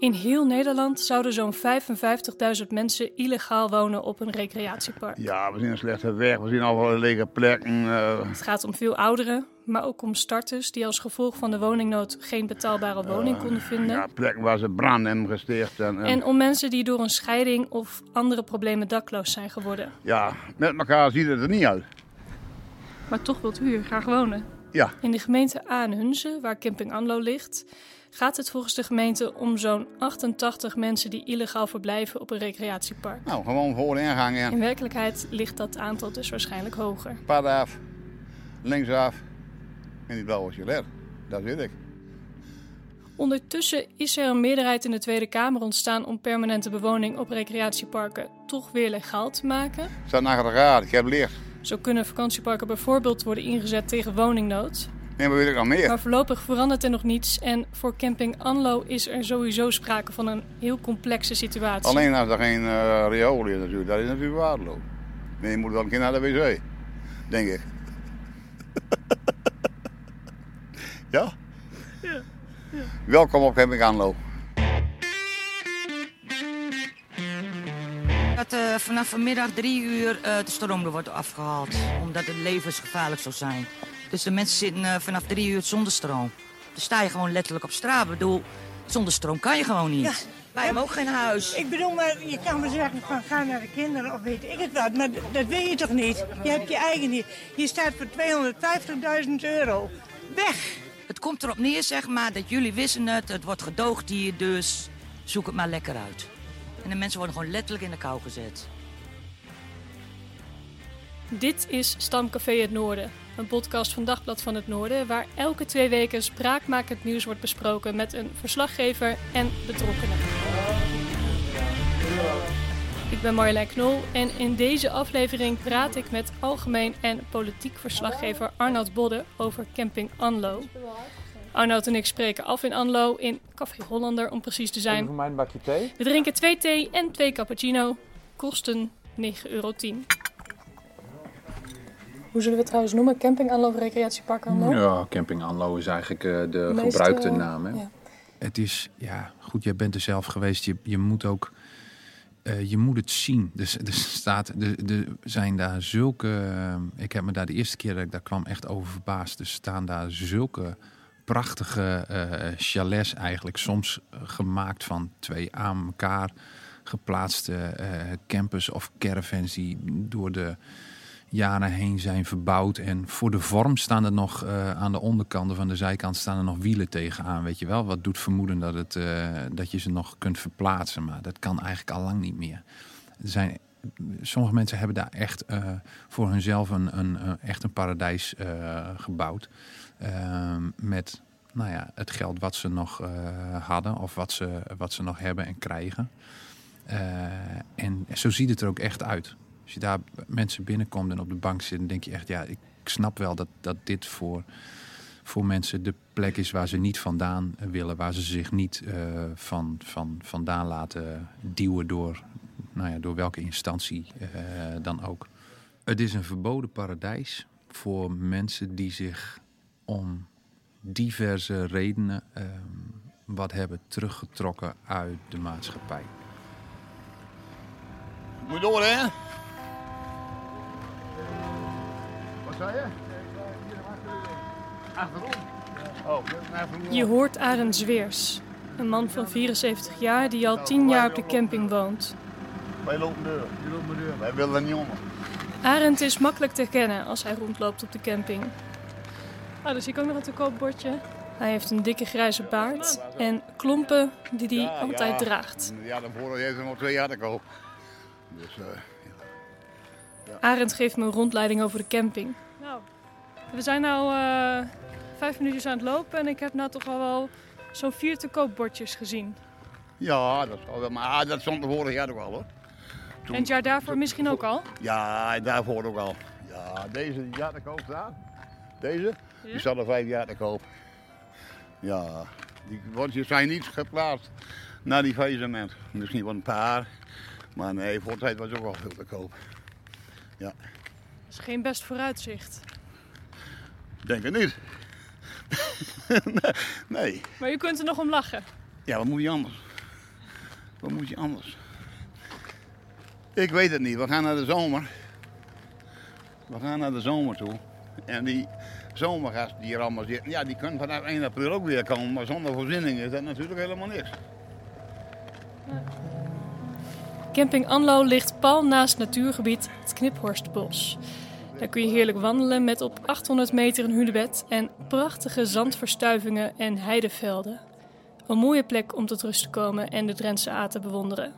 In heel Nederland zouden zo'n 55.000 mensen illegaal wonen op een recreatiepark. Ja, we zien een slechte weg, we zien al lege plekken. Uh... Het gaat om veel ouderen, maar ook om starters die als gevolg van de woningnood geen betaalbare woning konden vinden. Ja, plekken waar ze branden en gesteerd. En, en... om mensen die door een scheiding of andere problemen dakloos zijn geworden. Ja, met elkaar ziet het er niet uit. Maar toch wilt u hier graag wonen? Ja. In de gemeente Aanhunzen, waar Camping Anlo ligt, gaat het volgens de gemeente om zo'n 88 mensen die illegaal verblijven op een recreatiepark. Nou, gewoon voor de ingang. In werkelijkheid ligt dat aantal dus waarschijnlijk hoger. Pad af, linksaf en die blauwe gilet. Dat weet ik. Ondertussen is er een meerderheid in de Tweede Kamer ontstaan om permanente bewoning op recreatieparken toch weer legaal te maken. Staat naar de raad, ik heb licht. Zo kunnen vakantieparken bijvoorbeeld worden ingezet tegen woningnood. Nee, maar weet ik nog meer. Maar voorlopig verandert er nog niets. En voor camping Anlo is er sowieso sprake van een heel complexe situatie. Alleen als er geen uh, riool is natuurlijk, dat is natuurlijk waardeloos. Nee, je moet wel een keer naar de wc, denk ik. ja? Ja. ja? Welkom op camping Anlo. Dat uh, vanaf vanmiddag drie uur uh, de stroom er wordt afgehaald. Omdat het levensgevaarlijk zou zijn. Dus de mensen zitten uh, vanaf drie uur zonder stroom. Dan sta je gewoon letterlijk op straat. Ik bedoel, zonder stroom kan je gewoon niet. Ja. Wij hebben ook geen huis. Ik bedoel, maar je kan wel zeggen van ga naar de kinderen of weet ik het wat. Maar dat wil je toch niet? Je hebt je eigen niet. Je staat voor 250.000 euro. Weg! Het komt erop neer, zeg maar, dat jullie wissen het. Het wordt gedoogd hier, dus zoek het maar lekker uit. En de mensen worden gewoon letterlijk in de kou gezet. Dit is Stamcafé Het Noorden, een podcast van Dagblad van het Noorden, waar elke twee weken spraakmakend nieuws wordt besproken met een verslaggever en betrokkenen. Ik ben Marjolein Knol en in deze aflevering praat ik met algemeen en politiek verslaggever Arnoud Bodde over camping Anlo. Arnoud en ik spreken af in Anlo in Café Hollander om precies te zijn. voor mij een bakje thee. We drinken twee thee en twee cappuccino. Kosten 9,10 euro. Hoe zullen we het trouwens noemen? Camping Anlo of Recreatiepark Anlo? Ja, Camping Anlo is eigenlijk uh, de Meest, gebruikte uh, naam. Hè? ja. Het is, ja, goed, jij bent er zelf geweest. Je, je moet ook, uh, je moet het zien. Dus er staat, er, er zijn daar zulke, uh, ik heb me daar de eerste keer dat ik daar kwam echt over verbaasd. Er staan daar zulke prachtige uh, chalets eigenlijk, soms gemaakt van twee aan elkaar geplaatste campers of caravans die door de jaren heen zijn verbouwd. En voor de vorm staan er nog uh, aan de onderkanten van de zijkant staan er nog wielen tegenaan. Weet je wel? Wat doet vermoeden dat, het, uh, dat je ze nog kunt verplaatsen. Maar dat kan eigenlijk al lang niet meer. Er zijn, sommige mensen hebben daar echt uh, voor hunzelf een, een, een, echt een paradijs gebouwd. Ehm, met nou ja, het geld wat ze nog hadden of wat ze, wat ze nog hebben en krijgen. en zo ziet het er ook echt uit. Als je daar mensen binnenkomt en op de bank zit, dan denk je echt, ja, ik snap wel dat, dat dit voor, voor mensen de plek is waar ze niet vandaan willen, waar ze zich niet uh, van, van, vandaan laten duwen door, nou ja, door welke instantie uh, dan ook. Het is een verboden paradijs voor mensen die zich om diverse redenen uh, wat hebben teruggetrokken uit de maatschappij. Moet door, hè? Wat je? Achterom. Oh, Je hoort Arend Zweers, een man van 74 jaar die al 10 jaar op de camping woont. Wij lopen deur. Je loopt deur. Wij willen er niet onder. Arend is makkelijk te herkennen als hij rondloopt op de camping. Oh, daar zie ik ook nog een te koop bordje. Hij heeft een dikke grijze baard en klompen die hij ja, altijd ja. draagt. Ja, daarvoor heeft hij nog twee jaar te koop. Dus, uh, Arend geeft me een rondleiding over de camping. Nou, we zijn nu uh, vijf minuutjes aan het lopen en ik heb nou toch al wel zo'n vier te koop bordjes gezien. Ja, dat zal wel. Maar ah, dat stond er vorig jaar ook al hoor. En het jaar daarvoor misschien ook al? Ja, daarvoor ook al. Ja, deze die jaar te koop staat. Deze, Ja? die staat er vijf jaar te koop. Ja, die bordjes zijn niet geplaatst naar die faillissement. Misschien wel een paar, maar nee, voor de tijd was ook al veel te koop. Ja, Dat is geen best vooruitzicht. denk het niet. nee, Maar u kunt er nog om lachen. ja, wat moet je anders? Wat moet je anders? Ik weet het niet. We gaan naar de zomer. We gaan naar de zomer toe. En die zomergasten die hier allemaal zitten, ja, die kunnen vanaf 1 april ook weer komen. Maar zonder voorziening is dat natuurlijk helemaal niks. Camping Anlo ligt pal naast natuurgebied het Kniphorstbos. Daar kun je heerlijk wandelen met op 800 meter een hunebed en prachtige zandverstuivingen en heidevelden. Een mooie plek om tot rust te komen en de Drentse A te bewonderen.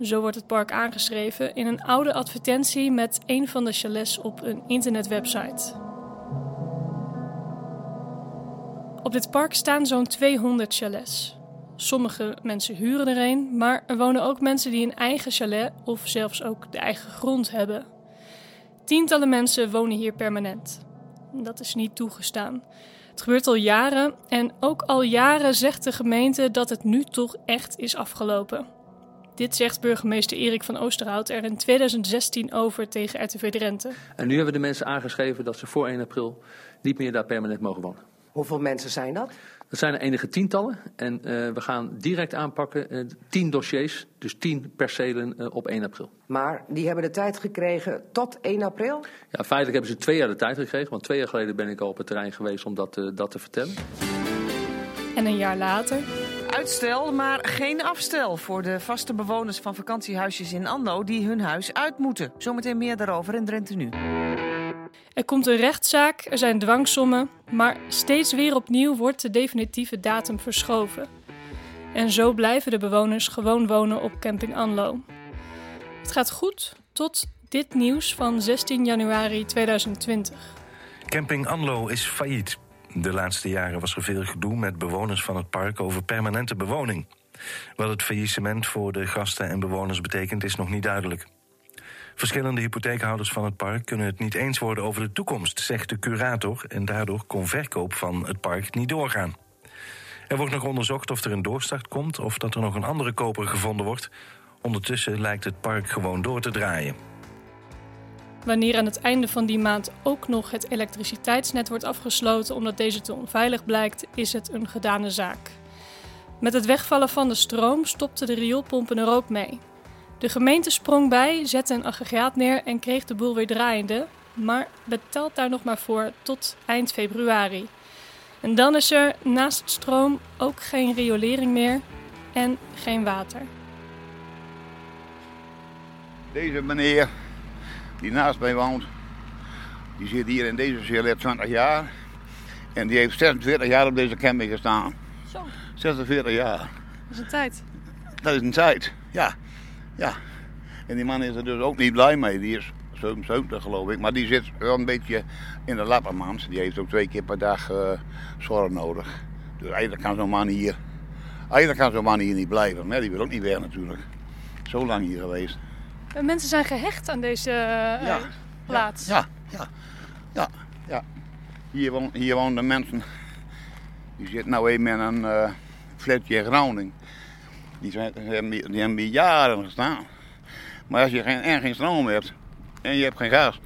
Zo wordt het park aangeschreven in een oude advertentie met een van de chalets op een internetwebsite. Op dit park staan zo'n 200 chalets. Sommige mensen huren er een, maar er wonen ook mensen die een eigen chalet of zelfs ook de eigen grond hebben. Tientallen mensen wonen hier permanent. Dat is niet toegestaan. Het gebeurt al jaren en ook al jaren zegt de gemeente dat het nu toch echt is afgelopen. Dit zegt burgemeester Erik van Oosterhout er in 2016 over tegen RTV Drenthe. En nu hebben de mensen aangeschreven dat ze voor 1 april niet meer daar permanent mogen wonen. Hoeveel mensen zijn dat? Dat zijn er enige tientallen en uh, we gaan direct aanpakken uh, tien dossiers, dus tien percelen uh, op 1 april. Maar die hebben de tijd gekregen tot 1 april? Ja, feitelijk hebben ze twee jaar de tijd gekregen, want twee jaar geleden ben ik al op het terrein geweest om dat, dat te vertellen. En een jaar later? Uitstel, maar geen afstel voor de vaste bewoners van vakantiehuisjes in Anlo die hun huis uit moeten. Zometeen meer daarover in Drenthe nu. Er komt een rechtszaak, er zijn dwangsommen, maar steeds weer opnieuw wordt de definitieve datum verschoven. En zo blijven de bewoners gewoon wonen op Camping Anlo. Het gaat goed tot dit nieuws van 16 januari 2020. Camping Anlo is failliet. De laatste jaren was er veel gedoe met bewoners van het park over permanente bewoning. Wat het faillissement voor de gasten en bewoners betekent, is nog niet duidelijk. Verschillende hypotheekhouders van het park kunnen het niet eens worden over de toekomst, zegt de curator, en daardoor kon verkoop van het park niet doorgaan. Er wordt nog onderzocht of er een doorstart komt of dat er nog een andere koper gevonden wordt. Ondertussen lijkt het park gewoon door te draaien. Wanneer aan het einde van die maand ook nog het elektriciteitsnet wordt afgesloten omdat deze te onveilig blijkt, is het een gedane zaak. Met het wegvallen van de stroom stopten de rioolpompen er ook mee. De gemeente sprong bij, zette een aggregaat neer en kreeg de boel weer draaiende, maar betaalt daar nog maar voor tot eind februari. En dan is er naast het stroom ook geen riolering meer en geen water. Deze meneer die naast mij woont, die zit hier in deze chalet 20 jaar. En die heeft 46 jaar op deze camping gestaan. Zo. 46 jaar. Dat is een tijd. Dat is een tijd, ja. Ja. En die man is er dus ook niet blij mee. Die is 77 geloof ik. Maar die zit wel een beetje in de lappermans. Die heeft ook twee keer per dag uh, zorg nodig. Dus eigenlijk kan zo'n man hier... Eigenlijk kan zo'n man hier niet blijven. Maar die wil ook niet weg natuurlijk. Zo lang hier geweest. Mensen zijn gehecht aan deze uh, ja, plaats. Ja, ja, ja, ja. Hier, woon, hier wonen de mensen. Die zitten nou even in een uh, flatje in Groningen. Die, zijn, die, hebben, die hebben jaren gestaan. Maar als je geen, en geen stroom hebt en je hebt geen gas,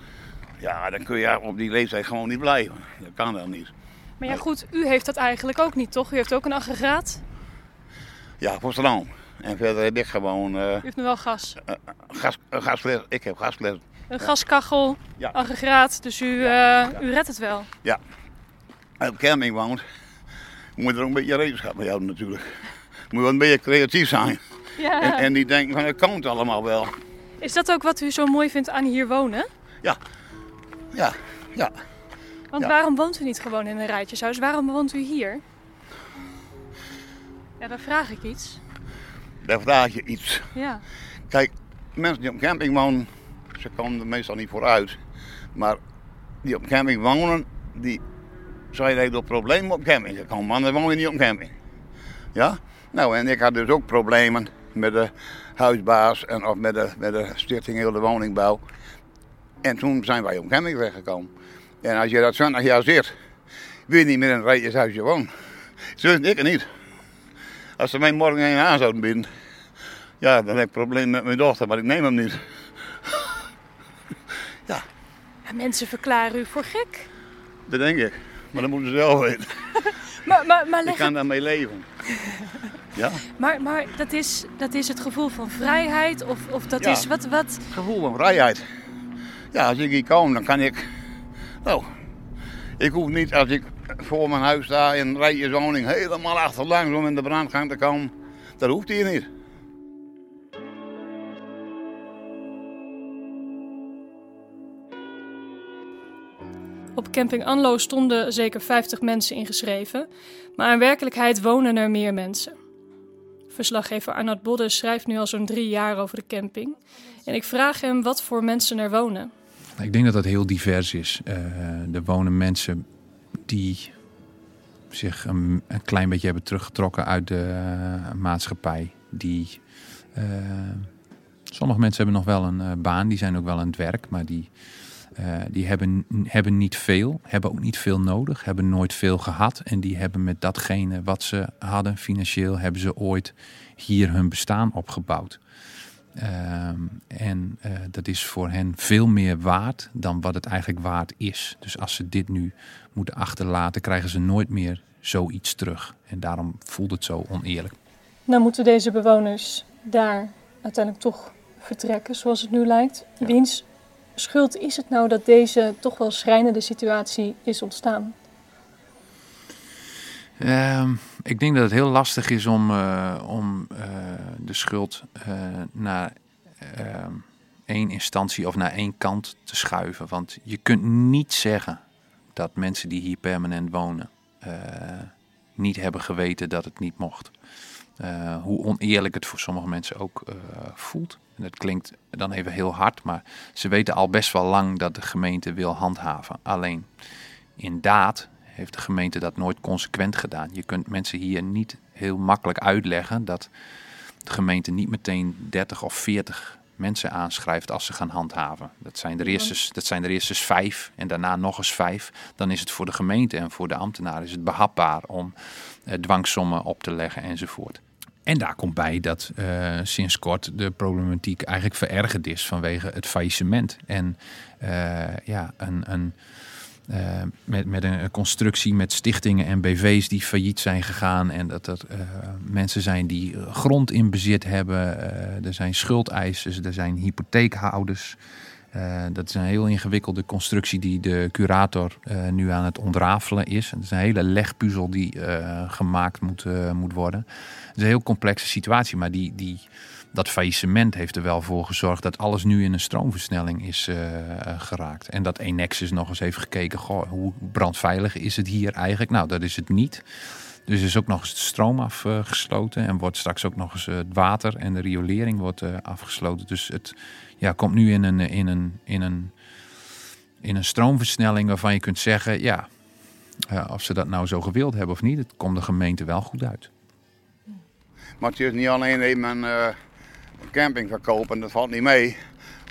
ja, dan kun je op die leeftijd gewoon niet blijven. Dat kan dan niet. Maar ja, goed, u heeft dat eigenlijk ook niet, toch? U heeft ook een aggregaat? Ja, voor stroom. En verder heb ik gewoon... Uh, U heeft nu wel gas? Uh, gas uh. Ik heb gasfles. Een gaskachel, ja. aggregaat, dus u, ja, u redt het wel? Ja. Als op camping woont, moet er ook een beetje rekenschap mee houden natuurlijk. Moet wel een beetje creatief zijn. Ja. En, en die denken van, het komt allemaal wel. Is dat ook wat u zo mooi vindt aan hier wonen? Ja. Ja, ja. Want waarom woont u niet gewoon in een rijtjeshuis? Waarom woont u hier? Ja, dan vraag ik iets. Daar vraag je iets. Ja. Kijk, mensen die op camping wonen, ze komen er meestal niet vooruit. Maar die op camping wonen, die zijn door problemen op camping gekomen. Dan woon je niet op camping. Ja? Nou, en ik had dus ook problemen met de huisbaas en of met de, met de stichting Heel de Woningbouw. En toen zijn wij op camping weggekomen. En als je dat 20 jaar zit, wil je niet meer in een rijtjeshuisje wonen. Zo ik niet. Als ze mij morgen een aan zouden bieden, ja, dan heb ik een probleem met mijn dochter, maar ik neem hem niet. En mensen verklaren u voor gek. Dat denk ik. Maar dat moeten ze zelf weten. Maar, maar, maar, Ik kan daarmee leven. Ja, maar, maar dat, is, dat is het gevoel van vrijheid? Of, of dat Ja. is wat, wat... het gevoel van vrijheid. Ja, als ik hier kom, dan kan ik... Nou, ik hoef niet als ik voor mijn huis sta in een rijtjeswoning helemaal achterlangs om in de brandgang te komen. Dat hoeft hier niet. Op camping Anlo stonden zeker 50 mensen ingeschreven, maar in werkelijkheid wonen er meer mensen. Verslaggever Arnoud Bodde schrijft nu al zo'n drie jaar over de camping. En ik vraag hem wat voor mensen er wonen. Ik denk dat dat heel divers is. Eh, er wonen mensen die zich een, klein beetje hebben teruggetrokken uit de eh, maatschappij. Die, eh, sommige mensen hebben nog wel een baan, die zijn ook wel aan het werk, maar die, eh, die hebben, hebben niet veel, hebben ook niet veel nodig, hebben nooit veel gehad. En die hebben met datgene wat ze hadden financieel, hebben ze ooit hier hun bestaan opgebouwd. Ehm, en eh, dat is voor hen veel meer waard dan wat het eigenlijk waard is. Dus als ze dit nu moeten achterlaten, krijgen ze nooit meer zoiets terug. En daarom voelt het zo oneerlijk. Nou moeten deze bewoners daar uiteindelijk toch vertrekken, zoals het nu lijkt. Wiens schuld is het nou dat deze toch wel schrijnende situatie is ontstaan? Ehm, ik denk dat het heel lastig is om, eh, om eh, de schuld eh, naar ehm, één instantie of naar één kant te schuiven. Want je kunt niet zeggen dat mensen die hier permanent wonen niet hebben geweten dat het niet mocht. Eh, hoe oneerlijk het voor sommige mensen ook eh, voelt. En dat klinkt dan even heel hard, maar ze weten al best wel lang dat de gemeente wil handhaven. Alleen in daad heeft de gemeente dat nooit consequent gedaan. Je kunt mensen hier niet heel makkelijk uitleggen dat de gemeente niet meteen 30 of 40 mensen aanschrijft als ze gaan handhaven. Dat zijn er eerst, dat zijn er eerst eens vijf en daarna nog eens vijf. Dan is het voor de gemeente en voor de ambtenaar is het behapbaar om eh, dwangsommen op te leggen enzovoort. En daar komt bij dat eh, sinds kort de problematiek eigenlijk verergerd is vanwege het faillissement. En eh, ja, een, een, eh, met, met een constructie met stichtingen en BV's die failliet zijn gegaan. En dat er mensen zijn die grond in bezit hebben. Er zijn schuldeisers, er zijn hypotheekhouders. Eh, dat is een heel ingewikkelde constructie die de curator eh, nu aan het ontrafelen is. Het is een hele legpuzzel die eh, gemaakt moet, moet worden. Het is een heel complexe situatie, maar die, die, dat faillissement heeft er wel voor gezorgd dat alles nu in een stroomversnelling is geraakt. En dat Enexis nog eens heeft gekeken, goh, hoe brandveilig is het hier eigenlijk? Nou, dat is het niet. Dus is ook nog eens de stroom afgesloten en wordt straks ook nog eens eh, het water en de riolering wordt eh, afgesloten. Dus het ja, komt nu in een, in, een, in, een, in een stroomversnelling waarvan je kunt zeggen, ja, eh, of ze dat nou zo gewild hebben of niet, het komt de gemeente wel goed uit. Maar het is niet alleen even een eh, camping verkopen, dat valt niet mee.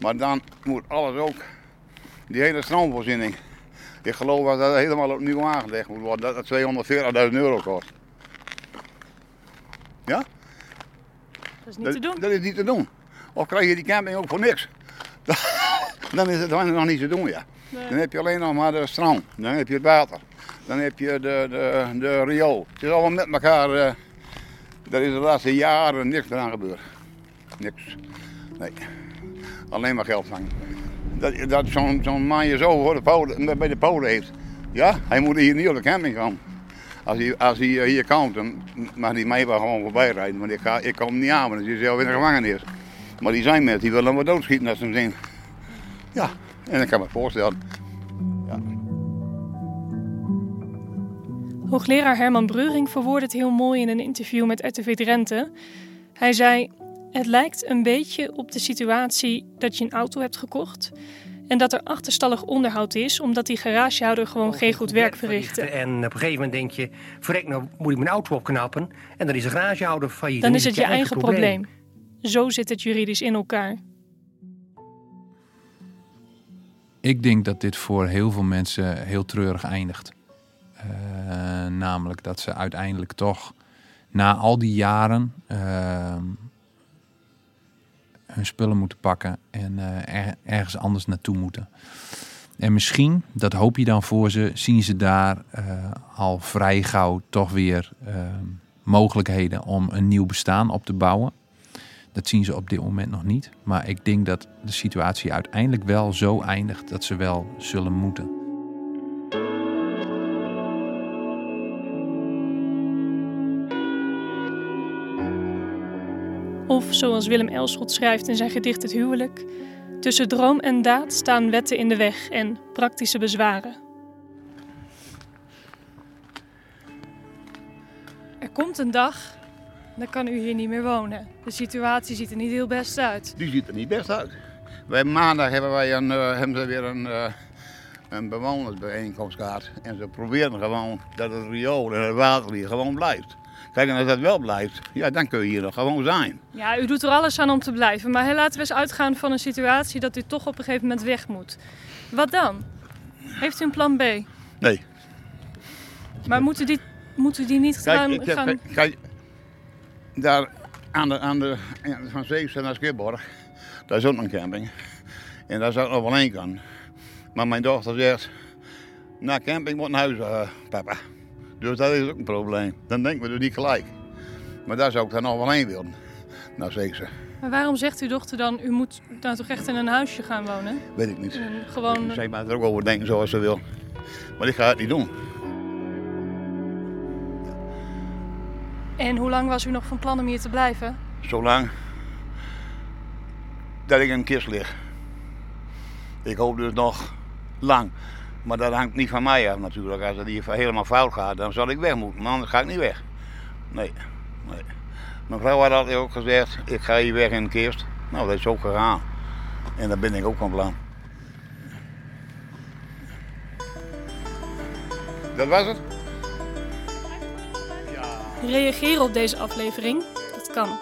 Maar dan moet alles ook, die hele stroomvoorziening. Ik geloof dat dat helemaal opnieuw aangelegd moet worden, dat dat 240.000 euro kost. Ja? Dat is niet te doen. Dat is niet te doen. Of krijg je die camping ook voor niks? dan is het nog niet te doen, ja. Nee. Dan heb je alleen nog maar de stroom, dan heb je het water, dan heb je de, de, de riool. Het is allemaal met elkaar, eh daar is de laatste jaren niks aan gebeurd. Niks. Nee. Alleen maar geld vangen. Dat, dat zo'n zo'n man je zo de bij de Polen heeft. Ja, hij moet hier niet op de camping gaan. Als hij, als hij eh, hier komt, dan mag hij mij wel gewoon voorbij rijden. Maar ik, ik kom niet aan, want dan is hij zelf in de gevangenis. Maar die zijn met, die willen hem doodschieten als ze hem zien. Ja, en ik kan me voorstellen. Hoogleraar Herman Breuring verwoordde het heel mooi in een interview met RTV Drenthe. Hij zei: Het lijkt een beetje op de situatie dat je een auto hebt gekocht En dat er achterstallig onderhoud is, omdat die garagehouder gewoon geen goed werk verrichtte. En op een gegeven moment denk je, verrek nou moet ik mijn auto opknappen. En dan is de garagehouder failliet. Dan is het je eigen probleem. Zo zit het juridisch in elkaar. Ik denk dat dit voor heel veel mensen heel treurig eindigt. Uh, namelijk dat ze uiteindelijk toch na al die jaren uh, hun spullen moeten pakken en er, ergens anders naartoe moeten. En misschien, dat hoop je dan voor ze, zien ze daar al vrij gauw toch weer mogelijkheden om een nieuw bestaan op te bouwen. Dat zien ze op dit moment nog niet. Maar ik denk dat de situatie uiteindelijk wel zo eindigt dat ze wel zullen moeten. Of zoals Willem Elschot schrijft in zijn gedicht Het Huwelijk: Tussen droom en daad staan wetten in de weg en praktische bezwaren. Er komt een dag, dan kan u hier niet meer wonen. De situatie ziet er niet heel best uit. Die ziet er niet best uit. Wij maandag hebben wij een, uh, hebben ze weer een, uh, een bewonersbijeenkomst gehad. En ze proberen gewoon dat het riool en het water hier gewoon blijft. Kijk, en als dat wel blijft, ja, dan kun je hier nog gewoon zijn. Ja, u doet er alles aan om te blijven. Maar laten we eens uitgaan van een situatie dat u toch op een gegeven moment weg moet. Wat dan? Heeft u een plan B? Nee. Maar moeten die, moeten die niet kijk, gaan... Ik gaan... Kijk, daar aan de, aan de, van Zeefse naar Skipborg, daar is ook een camping. En daar zou ik nog wel heen gaan. Maar mijn dochter zegt, na camping moet naar huis, uh, papa. Dus dat is ook een probleem. Dan denken we er niet gelijk. Maar daar zou ik dan nog wel heen willen, naar Zeefse. Maar waarom zegt uw dochter dan, u moet nou toch echt in een huisje gaan wonen? Weet ik niet. En gewoon... Zij mag er ook over denken zoals ze wil. Maar ik ga het niet doen. En hoe lang was u nog van plan om hier te blijven? Zolang dat ik in een kist lig. Ik hoop dus nog lang. Maar dat hangt niet van mij af natuurlijk. Als het hier helemaal fout gaat, dan zal ik weg moeten. Maar anders ga ik niet weg. Nee, nee. Mijn vrouw had altijd ook gezegd, ik ga hier weg in een kist. Nou, dat is ook gegaan. En daar ben ik ook van plan. Dat was het? Reageren op deze aflevering? Dat kan.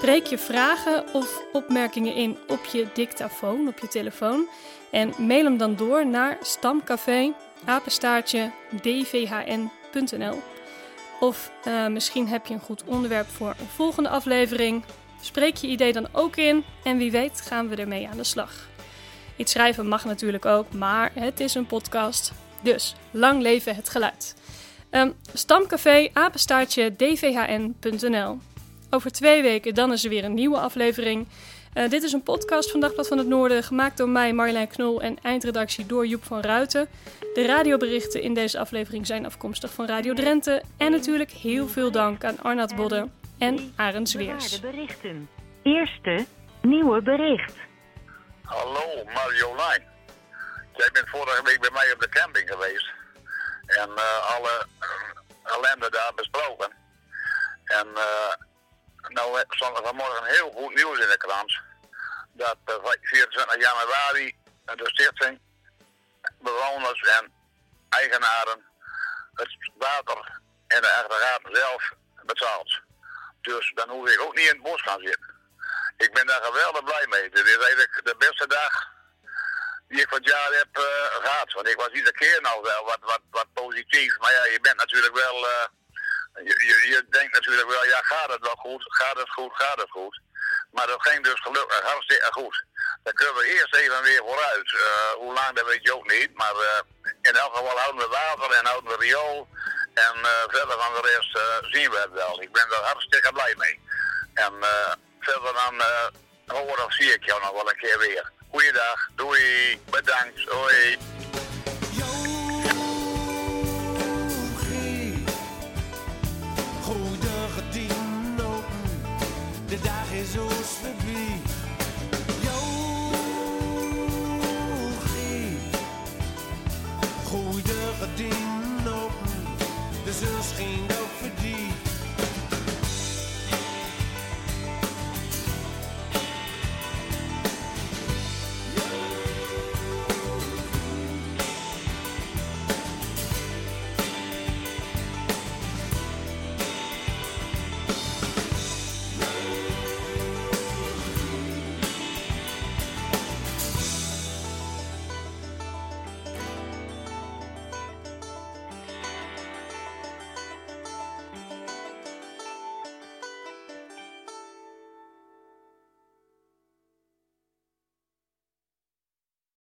Spreek je vragen of opmerkingen in op je dictafoon, op je telefoon. En mail hem dan door naar stamcafé dvhn.nl. Of uh, misschien heb je een goed onderwerp voor een volgende aflevering. Spreek je idee dan ook in en wie weet gaan we ermee aan de slag. Iets schrijven mag natuurlijk ook, maar het is een podcast. Dus lang leven het geluid. Um, stamcafé apenstaartje dvhn.nl. Over twee weken dan is er weer een nieuwe aflevering. Uh, dit is een podcast van Dagblad van het Noorden, gemaakt door mij, Marjolein Knol en eindredactie door Joep van Ruiten. De radioberichten in deze aflevering zijn afkomstig van Radio Drenthe. En natuurlijk heel veel dank aan Arnoud Bodde en Arend Zweers. berichten. Eerste nieuwe bericht. Hallo Marjolein. Jij bent vorige week bij mij op de camping geweest. En uh, alle uh, ellende daar besproken. En uh, nou stond er vanmorgen heel goed nieuws in de krant. Dat 24 januari de stichting, bewoners en eigenaren het water en de aggregaten zelf betaalt. Dus dan hoef ik ook niet in het bos gaan zitten. Ik ben daar geweldig blij mee. Dit is eigenlijk de beste dag die ik van het jaar heb gehad. Want ik was iedere keer nou wel wat, wat, wat positief. Maar ja, je bent natuurlijk wel. Je, je, denkt natuurlijk wel, ja, gaat het wel goed? Gaat het goed? Gaat het goed? Maar dat ging dus gelukkig hartstikke goed. Dan kunnen we eerst even weer vooruit. Uh, hoe lang, dat weet je ook niet. Maar in elk geval houden we water en houden we riool. En verder van de rest zien we het wel. Ik ben daar hartstikke blij mee. En verder dan hoor of zie ik jou nog wel een keer weer. Goeiedag, doei, bedankt, hoi.